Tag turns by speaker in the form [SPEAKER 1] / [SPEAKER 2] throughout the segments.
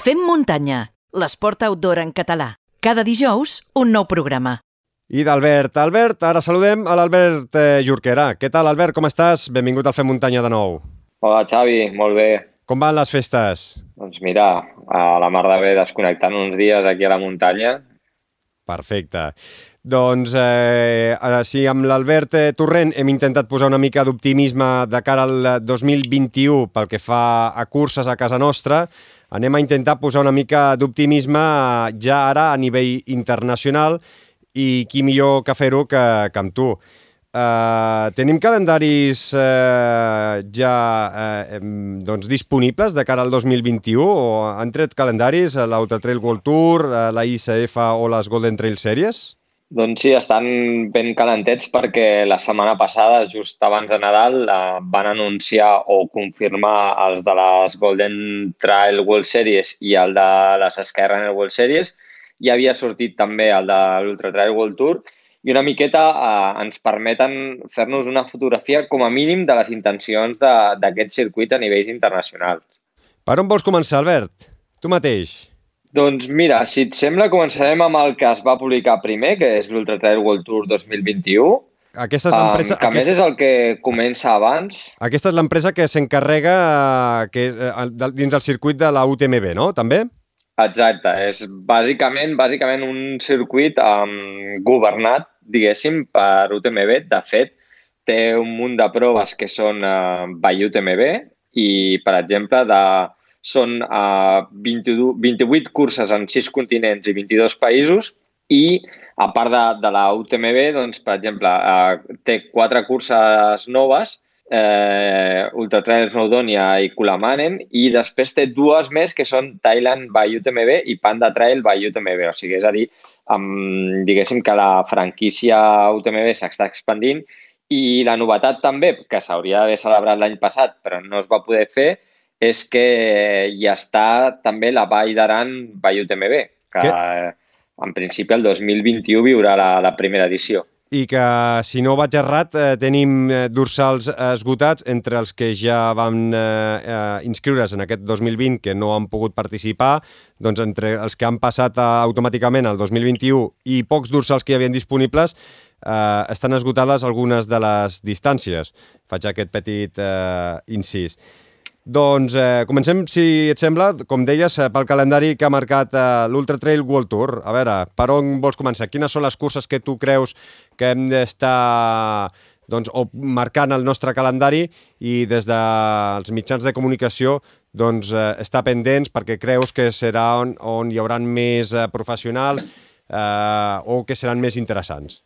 [SPEAKER 1] Fem muntanya, l'esport outdoor en català. Cada dijous, un nou programa.
[SPEAKER 2] I d'Albert. Albert, ara saludem a l'Albert eh, Jorquera. Què tal, Albert? Com estàs? Benvingut al Fem Muntanya de nou.
[SPEAKER 3] Hola, Xavi. Molt bé.
[SPEAKER 2] Com van les festes?
[SPEAKER 3] Doncs mira, a la mar de bé desconnectant uns dies aquí a la muntanya.
[SPEAKER 2] Perfecte. Doncs eh, si amb l'Albert eh, Torrent hem intentat posar una mica d'optimisme de cara al 2021 pel que fa a curses a casa nostra, anem a intentar posar una mica d'optimisme ja ara a nivell internacional i qui millor que fer-ho que, que amb tu. Uh, tenim calendaris uh, ja uh, doncs disponibles de cara al 2021 o han tret calendaris a l'Ultra Trail World Tour, a la ICF o les Golden Trail Series?
[SPEAKER 3] Doncs sí, estan ben calentets perquè la setmana passada, just abans de Nadal, uh, van anunciar o confirmar els de les Golden Trail World Series i el de les Skyrunner World Series. Ja havia sortit també el de l'Ultra Trail World Tour i una miqueta eh, ens permeten fer-nos una fotografia com a mínim de les intencions d'aquests circuits a nivells internacionals.
[SPEAKER 2] Per on vols començar, Albert? Tu mateix.
[SPEAKER 3] Doncs mira, si et sembla, començarem amb el que es va publicar primer, que és l'Ultra Trail World Tour 2021.
[SPEAKER 2] Aquesta és l'empresa...
[SPEAKER 3] Um, que a més és el que comença abans.
[SPEAKER 2] Aquesta és l'empresa que s'encarrega eh, que, eh, dins del circuit de la UTMB, no? També?
[SPEAKER 3] Exacte, és bàsicament bàsicament un circuit um, governat, diguéssim, per UTMB. De fet, té un munt de proves que són uh, by UTMB i, per exemple, de, són uh, 22, 28 curses en 6 continents i 22 països i, a part de, de la UTMB, doncs, per exemple, uh, té quatre curses noves eh, Ultra Trail Snowdonia i Kulamanen i després té dues més que són Thailand by UTMB i Panda Trail by UTMB. O sigui, és a dir, amb, diguéssim que la franquícia UTMB s'està expandint i la novetat també, que s'hauria d'haver celebrat l'any passat però no es va poder fer, és que hi està també la Vall d'Aran by UTMB, que Què? en principi el 2021 viurà la, la primera edició
[SPEAKER 2] i que, si no vaig errat, eh, tenim eh, dorsals esgotats entre els que ja van eh, eh, inscriure's en aquest 2020 que no han pogut participar, doncs entre els que han passat eh, automàticament al 2021 i pocs dorsals que hi havien disponibles, eh, estan esgotades algunes de les distàncies. Faig aquest petit eh, incís. Doncs eh, comencem, si et sembla, com deies, eh, pel calendari que ha marcat eh, l'Ultra Trail World Tour. A veure, per on vols començar? Quines són les curses que tu creus que hem d'estar doncs, o marcant el nostre calendari i des dels mitjans de comunicació doncs, eh, estar pendents perquè creus que serà on, on hi haurà més eh, professionals eh, o que seran més interessants?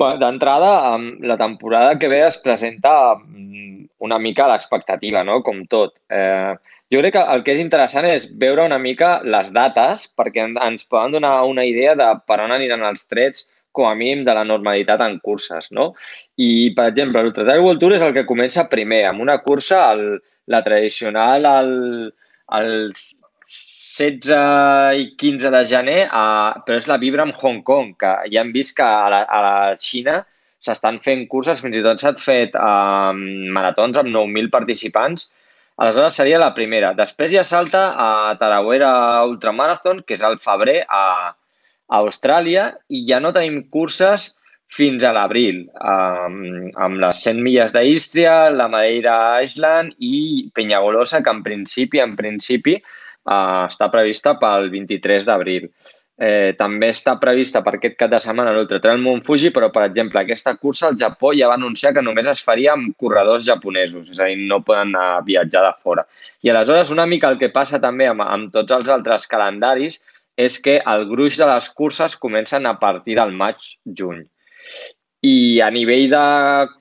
[SPEAKER 3] D'entrada, la temporada que ve es presenta mm, una mica l'expectativa, no? com tot. Eh, jo crec que el que és interessant és veure una mica les dates perquè ens poden donar una idea de per on aniran els trets com a mínim de la normalitat en curses, no? I, per exemple, l'Ultra Trail World Tour és el que comença primer, amb una cursa, el, la tradicional, el, el 16 i 15 de gener, uh, però és la Vibram Hong Kong, que ja hem vist que a la, a la Xina s'estan fent curses, fins i tot s'han fet uh, maratons amb 9.000 participants. Aleshores seria la primera. Després ja salta a Tarawera Ultramarathon, que és al febrer a, a Austràlia, i ja no tenim curses fins a l'abril, um, amb les 100 milles d'Ístria, la Madeira Island i Penyagolosa, que en principi, en principi, uh, està prevista pel 23 d'abril. Eh, també està prevista per aquest cap de setmana l'Ultra Trail Mont Fuji, però, per exemple, aquesta cursa al Japó ja va anunciar que només es faria amb corredors japonesos, és a dir, no poden anar a viatjar de fora. I aleshores una mica el que passa també amb, amb tots els altres calendaris és que el gruix de les curses comencen a partir del maig-juny. I a nivell de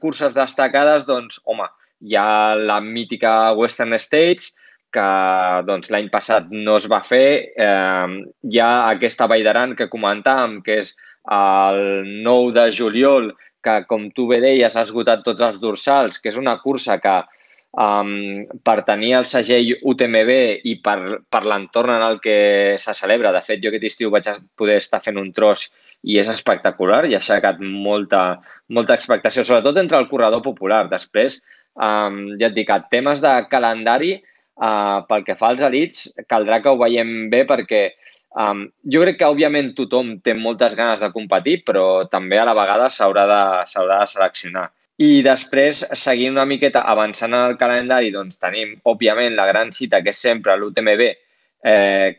[SPEAKER 3] curses destacades, doncs, home, hi ha la mítica Western States, que doncs, l'any passat no es va fer. Eh, hi ha aquesta Vall d'Aran que comentàvem, que és el 9 de juliol, que, com tu bé deies, ha esgotat tots els dorsals, que és una cursa que um, tenir el segell UTMB i per, per l'entorn en el que se celebra. De fet, jo aquest estiu vaig poder estar fent un tros i és espectacular i ha aixecat molta, molta expectació, sobretot entre el corredor popular. Després, um, ja et dic, temes de calendari, Uh, pel que fa als elits, caldrà que ho veiem bé perquè um, jo crec que, òbviament, tothom té moltes ganes de competir, però també a la vegada s'haurà de, de seleccionar. I després, seguint una miqueta avançant en el calendari, doncs tenim, òbviament, la gran cita, que és sempre l'UTMB, eh,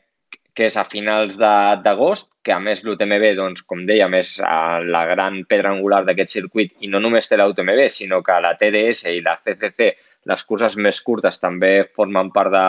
[SPEAKER 3] que és a finals d'agost, que a més l'UTMB, doncs, com dèiem, és la gran pedra angular d'aquest circuit i no només té la UTMB, sinó que la TDS i la CCC, les curses més curtes, també formen part de,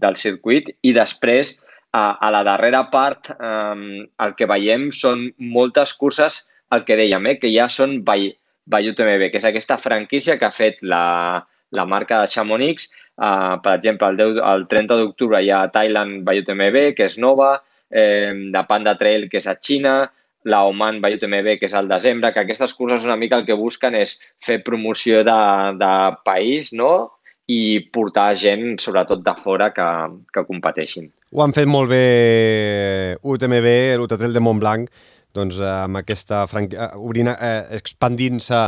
[SPEAKER 3] del circuit. I després, a, a la darrera part, eh, el que veiem són moltes curses, el que dèiem, eh, que ja són by, que és aquesta franquícia que ha fet la, la marca de Chamonix. Uh, per exemple, el, 10, el 30 d'octubre hi ha Thailand by UTMB, que és nova, eh, la Panda Trail, que és a Xina, la Oman by UTMB, que és al desembre, que aquestes curses una mica el que busquen és fer promoció de, de país, no?, i portar gent, sobretot de fora, que, que competeixin.
[SPEAKER 2] Ho han fet molt bé UTMB, l'Ultratrail de Montblanc, doncs amb aquesta franquia, obrint, eh, expandint-se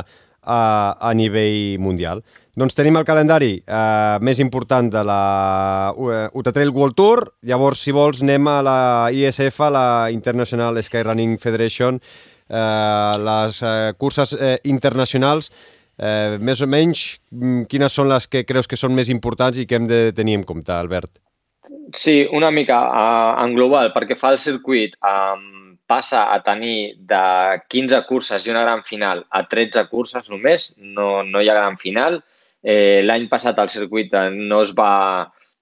[SPEAKER 2] a, a nivell mundial. Doncs tenim el calendari eh, més important de la Utatrail World Tour. Llavors, si vols, anem a la ISF, la International Skyrunning Federation, eh, les eh, curses eh, internacionals. Eh, més o menys, mm, quines són les que creus que són més importants i que hem de tenir en compte, Albert?
[SPEAKER 3] Sí, una mica uh, en global, perquè fa el circuit um, passa a tenir de 15 curses i una gran final a 13 curses només, no, no hi ha gran final, Eh, L'any passat el circuit eh, no es va,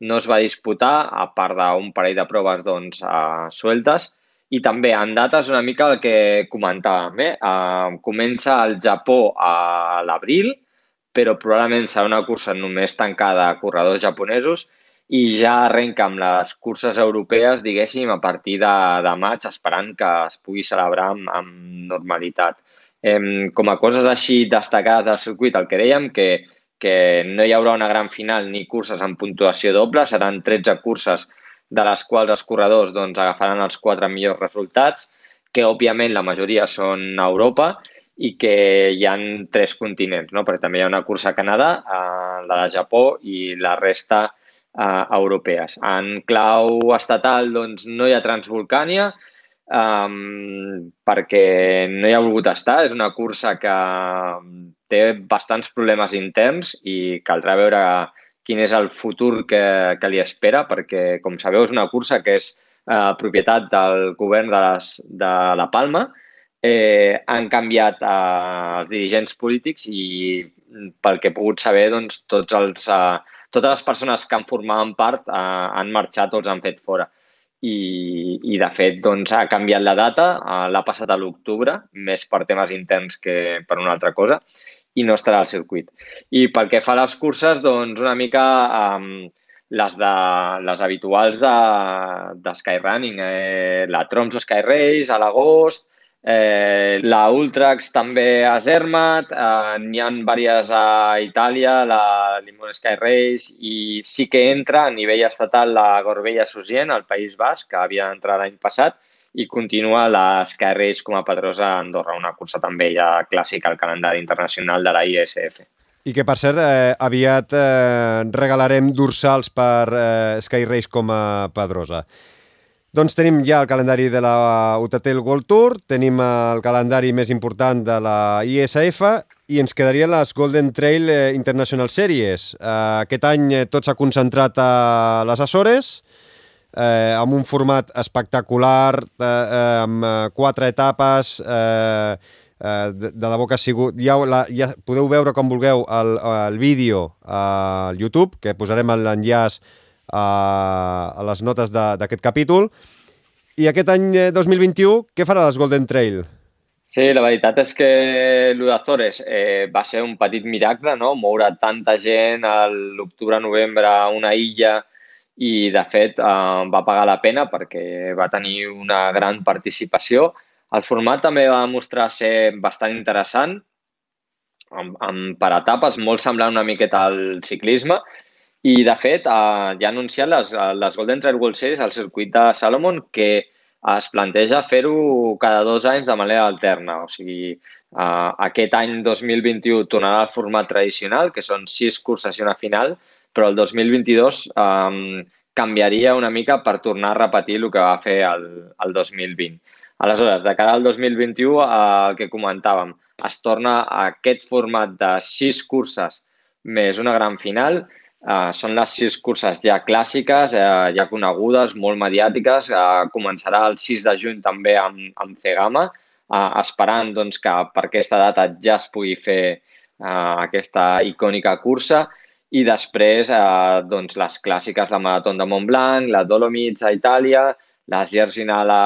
[SPEAKER 3] no es va disputar, a part d'un parell de proves doncs, uh, sueltes, i també en dates una mica el que comentàvem. Eh? Uh, comença al Japó a l'abril, però probablement serà una cursa només tancada a corredors japonesos i ja arrenca amb les curses europees, diguéssim, a partir de, de maig, esperant que es pugui celebrar amb, amb normalitat. Eh, com a coses així destacades del circuit, el que dèiem, que que no hi haurà una gran final ni curses amb puntuació doble, seran 13 curses de les quals els corredors doncs, agafaran els quatre millors resultats, que òbviament la majoria són a Europa i que hi han tres continents, no? perquè també hi ha una cursa a Canadà, eh, la de Japó i la resta eh, europees. En clau estatal doncs, no hi ha Transvolcània, um, perquè no hi ha volgut estar. És una cursa que té bastants problemes interns i caldrà veure quin és el futur que, que li espera, perquè, com sabeu, és una cursa que és eh, propietat del govern de, les, de La Palma. Eh, han canviat eh, els dirigents polítics i, pel que he pogut saber, doncs, tots els, eh, totes les persones que en formaven part eh, han marxat o els han fet fora. I, i de fet, doncs, ha canviat la data, eh, l'ha passat a l'octubre, més per temes interns que per una altra cosa i no estarà al circuit. I pel que fa a les curses, doncs una mica um, les, de, les habituals de, de Skyrunning, eh, la Tromso Sky Race a l'agost, eh, la Ultrax també a Zermatt, eh, n'hi ha diverses a Itàlia, la Limon Sky Race, i sí que entra a nivell estatal la Gorbella Susien, al País Basc, que havia d'entrar l'any passat, i continua l'Sky Race com a Pedrosa a Andorra, una cursa també ja clàssica al calendari internacional de la ISF.
[SPEAKER 2] I que, per cert, eh, aviat eh, regalarem dorsals per eh, Sky Race com a Pedrosa. Doncs tenim ja el calendari de la UTT World Tour, tenim el calendari més important de la ISF i ens quedarien les Golden Trail eh, International Series. Eh, aquest any eh, tot s'ha concentrat a les Açores, eh, amb un format espectacular, eh, amb quatre etapes, eh, de, de debò que ha sigut... Ja, la, ja podeu veure com vulgueu el, el vídeo al YouTube, que posarem l'enllaç a, a les notes d'aquest capítol. I aquest any 2021, què farà les Golden Trail?
[SPEAKER 3] Sí, la veritat és que el d'Azores eh, va ser un petit miracle, no? Moure tanta gent a l'octubre-novembre a una illa i, de fet, eh, va pagar la pena perquè va tenir una gran participació. El format també va mostrar ser bastant interessant, amb, amb, per etapes, molt semblant una miqueta al ciclisme, i, de fet, eh, ja ha anunciat les, les Golden Trail World Series al circuit de Salomon que es planteja fer-ho cada dos anys de manera alterna. O sigui, uh, aquest any 2021 tornarà al format tradicional, que són sis curses i una final, però el 2022 um, canviaria una mica per tornar a repetir el que va fer el, el 2020. Aleshores, de cara al 2021, eh, el que comentàvem, es torna a aquest format de sis curses més una gran final. Eh, són les sis curses ja clàssiques, eh, ja conegudes, molt mediàtiques. Eh, començarà el 6 de juny també amb, amb Cegama, eh, esperant doncs, que per aquesta data ja es pugui fer eh, aquesta icònica cursa i després eh, doncs, les clàssiques, la Marató de Montblanc, la Dolomites a Itàlia, la Gersinal a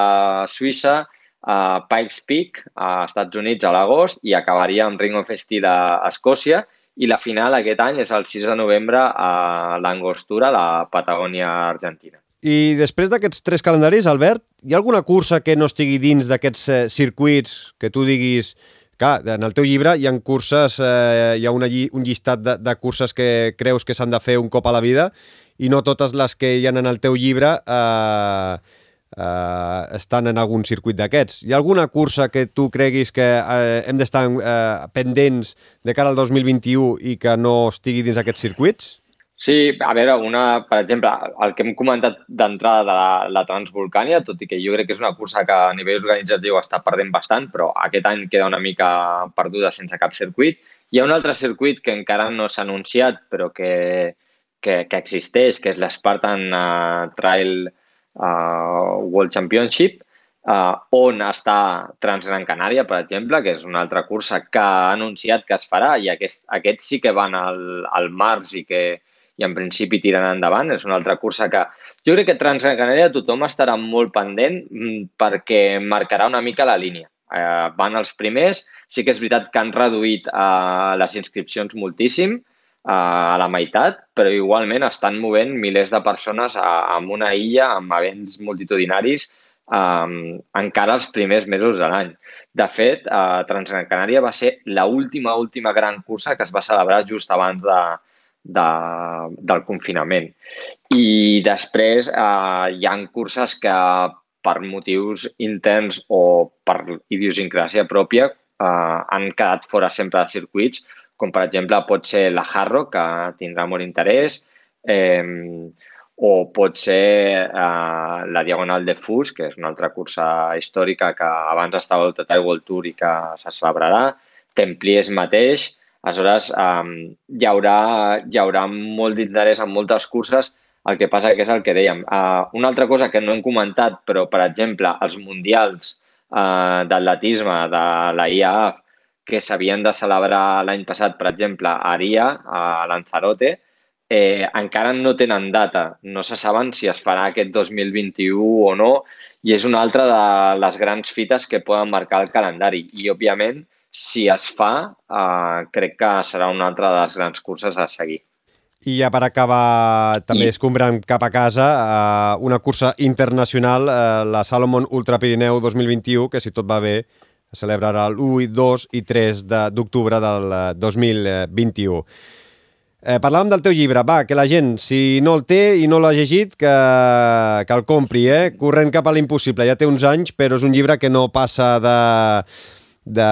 [SPEAKER 3] Suïssa, a Pikes Peak a Estats Units a l'agost i acabaria amb Ring of Steel a Escòcia i la final aquest any és el 6 de novembre a l'Angostura, la Patagònia Argentina.
[SPEAKER 2] I després d'aquests tres calendaris, Albert, hi ha alguna cursa que no estigui dins d'aquests eh, circuits que tu diguis Clar, en el teu llibre hi ha curses, eh, hi ha una, un llistat de, de curses que creus que s'han de fer un cop a la vida i no totes les que hi ha en el teu llibre eh, eh, estan en algun circuit d'aquests. Hi ha alguna cursa que tu creguis que eh, hem d'estar eh, pendents de cara al 2021 i que no estigui dins aquests circuits?
[SPEAKER 3] Sí, a veure, una, per exemple, el que hem comentat d'entrada de la, la Transvolcània, tot i que jo crec que és una cursa que a nivell organitzatiu està perdent bastant, però aquest any queda una mica perduda sense cap circuit. Hi ha un altre circuit que encara no s'ha anunciat, però que, que, que existeix, que és l'Spartan uh, Trail uh, World Championship, uh, on està Transgran Canària, per exemple, que és una altra cursa que ha anunciat que es farà i aquest, aquests sí que van al, al març i que, i en principi tiren endavant. És una altra cursa que jo crec que Transcanària tothom estarà molt pendent mm, perquè marcarà una mica la línia. Eh, van els primers, sí que és veritat que han reduït eh, les inscripcions moltíssim, a la meitat, però igualment estan movent milers de persones a, a una illa amb events multitudinaris um, encara els primers mesos de l'any. De fet, uh, Transgran Canària va ser l'última, última, última gran cursa que es va celebrar just abans de, de, del confinament. I després eh, hi han curses que per motius interns o per idiosincràsia pròpia eh, han quedat fora sempre de circuits, com per exemple pot ser la Harro, que tindrà molt interès, eh, o pot ser eh, la Diagonal de Fus, que és una altra cursa històrica que abans estava al Total World Tour i que se celebrarà, Templiers mateix, Aleshores, um, hi, haurà, hi haurà molt d'interès en moltes curses, el que passa que és el que dèiem. Uh, una altra cosa que no hem comentat, però, per exemple, els mundials uh, d'atletisme de la IAAF que s'havien de celebrar l'any passat, per exemple, a Aria, a Lanzarote, eh, encara no tenen data. No se saben si es farà aquest 2021 o no, i és una altra de les grans fites que poden marcar el calendari. I, òbviament, si es fa, eh, crec que serà una altra de les grans curses a seguir.
[SPEAKER 2] I ja per acabar, també I... escombrant cap a casa, eh, una cursa internacional, eh, la Salomon Ultra Pirineu 2021, que si tot va bé, es celebrarà l'1, 2 i 3 d'octubre del 2021. Eh, parlàvem del teu llibre. Va, que la gent, si no el té i no l'ha llegit, que, que el compri, eh? Corrent cap a l'impossible. Ja té uns anys, però és un llibre que no passa de de,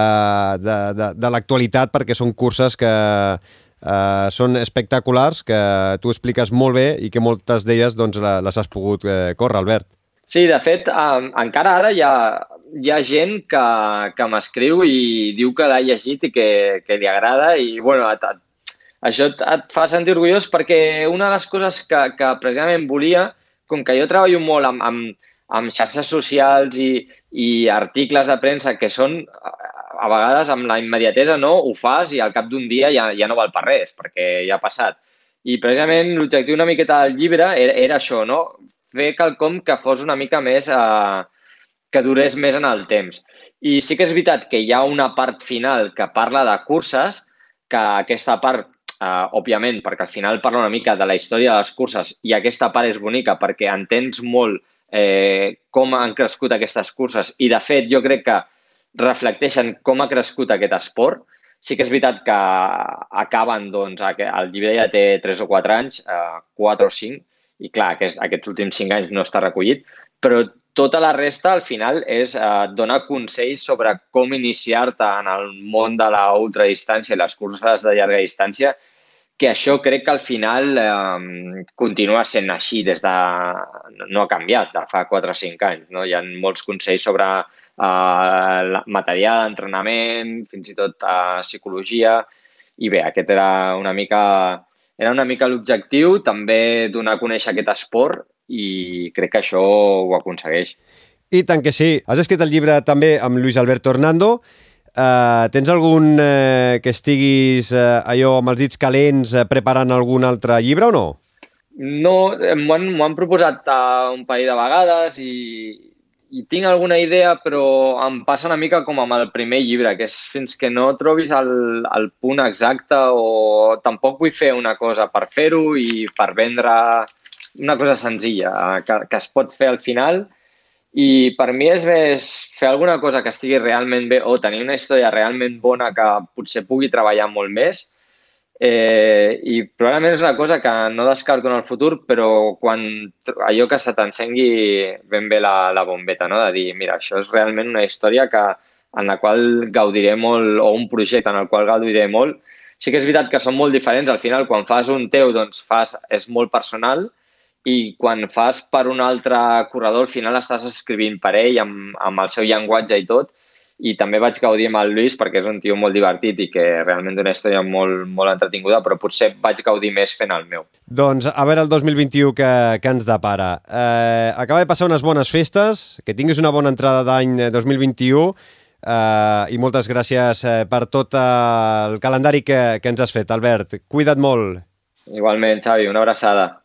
[SPEAKER 2] de, de, de l'actualitat perquè són curses que eh, són espectaculars, que tu expliques molt bé i que moltes d'elles doncs, les has pogut eh, córrer, Albert.
[SPEAKER 3] Sí, de fet, eh, encara ara hi ha, hi ha gent que, que m'escriu i diu que l'ha llegit i que, que li agrada i, bueno, et, et, això et, et fa sentir orgullós perquè una de les coses que, que precisament volia, com que jo treballo molt amb, amb, amb xarxes socials i, i articles de premsa que són a vegades amb la immediatesa no, ho fas i al cap d'un dia ja, ja no val per res, perquè ja ha passat. I precisament l'objectiu una miqueta del llibre era, era això, no? fer quelcom que fos una mica més, eh, que durés més en el temps. I sí que és veritat que hi ha una part final que parla de curses, que aquesta part, eh, òbviament, perquè al final parla una mica de la història de les curses i aquesta part és bonica perquè entens molt eh, com han crescut aquestes curses i, de fet, jo crec que reflecteixen com ha crescut aquest esport. Sí que és veritat que acaben, doncs, el llibre ja té 3 o 4 anys, eh, 4 o 5, i clar, aquest, aquests últims 5 anys no està recollit, però tota la resta, al final, és eh, donar consells sobre com iniciar-te en el món de la ultradistància i les curses de llarga distància, que això crec que al final eh, continua sent així des de... no ha canviat de fa 4 o 5 anys. No? Hi ha molts consells sobre eh, material d'entrenament, fins i tot eh, psicologia, i bé, aquest era una mica, era una mica l'objectiu, també donar a conèixer aquest esport i crec que això ho aconsegueix.
[SPEAKER 2] I tant que sí. Has escrit el llibre també amb Luis Alberto Hernando Uh, tens algun uh, que estiguis uh, allò amb els dits calents uh, preparant algun altre llibre o no?
[SPEAKER 3] No, m'ho han, han proposat uh, un parell de vegades i, i tinc alguna idea, però em passa una mica com amb el primer llibre, que és fins que no trobis el, el punt exacte o tampoc vull fer una cosa per fer-ho i per vendre una cosa senzilla, que, que es pot fer al final i per mi és més fer alguna cosa que estigui realment bé o tenir una història realment bona que potser pugui treballar molt més. Eh, I probablement és una cosa que no descarto en el futur, però quan allò que se t'encengui ben bé la, la bombeta, no? de dir, mira, això és realment una història que, en la qual gaudiré molt, o un projecte en el qual gaudiré molt. Sí que és veritat que són molt diferents. Al final, quan fas un teu, doncs fas, és molt personal, i quan fas per un altre corredor, al final estàs escrivint per ell amb, amb el seu llenguatge i tot, i també vaig gaudir amb el Lluís perquè és un tio molt divertit i que realment d'una història molt, molt entretinguda, però potser vaig gaudir més fent el meu.
[SPEAKER 2] Doncs a veure el 2021 que, que ens depara. Eh, acaba de passar unes bones festes, que tinguis una bona entrada d'any 2021 eh, i moltes gràcies eh, per tot el calendari que, que ens has fet, Albert. Cuida't molt.
[SPEAKER 3] Igualment, Xavi, una abraçada.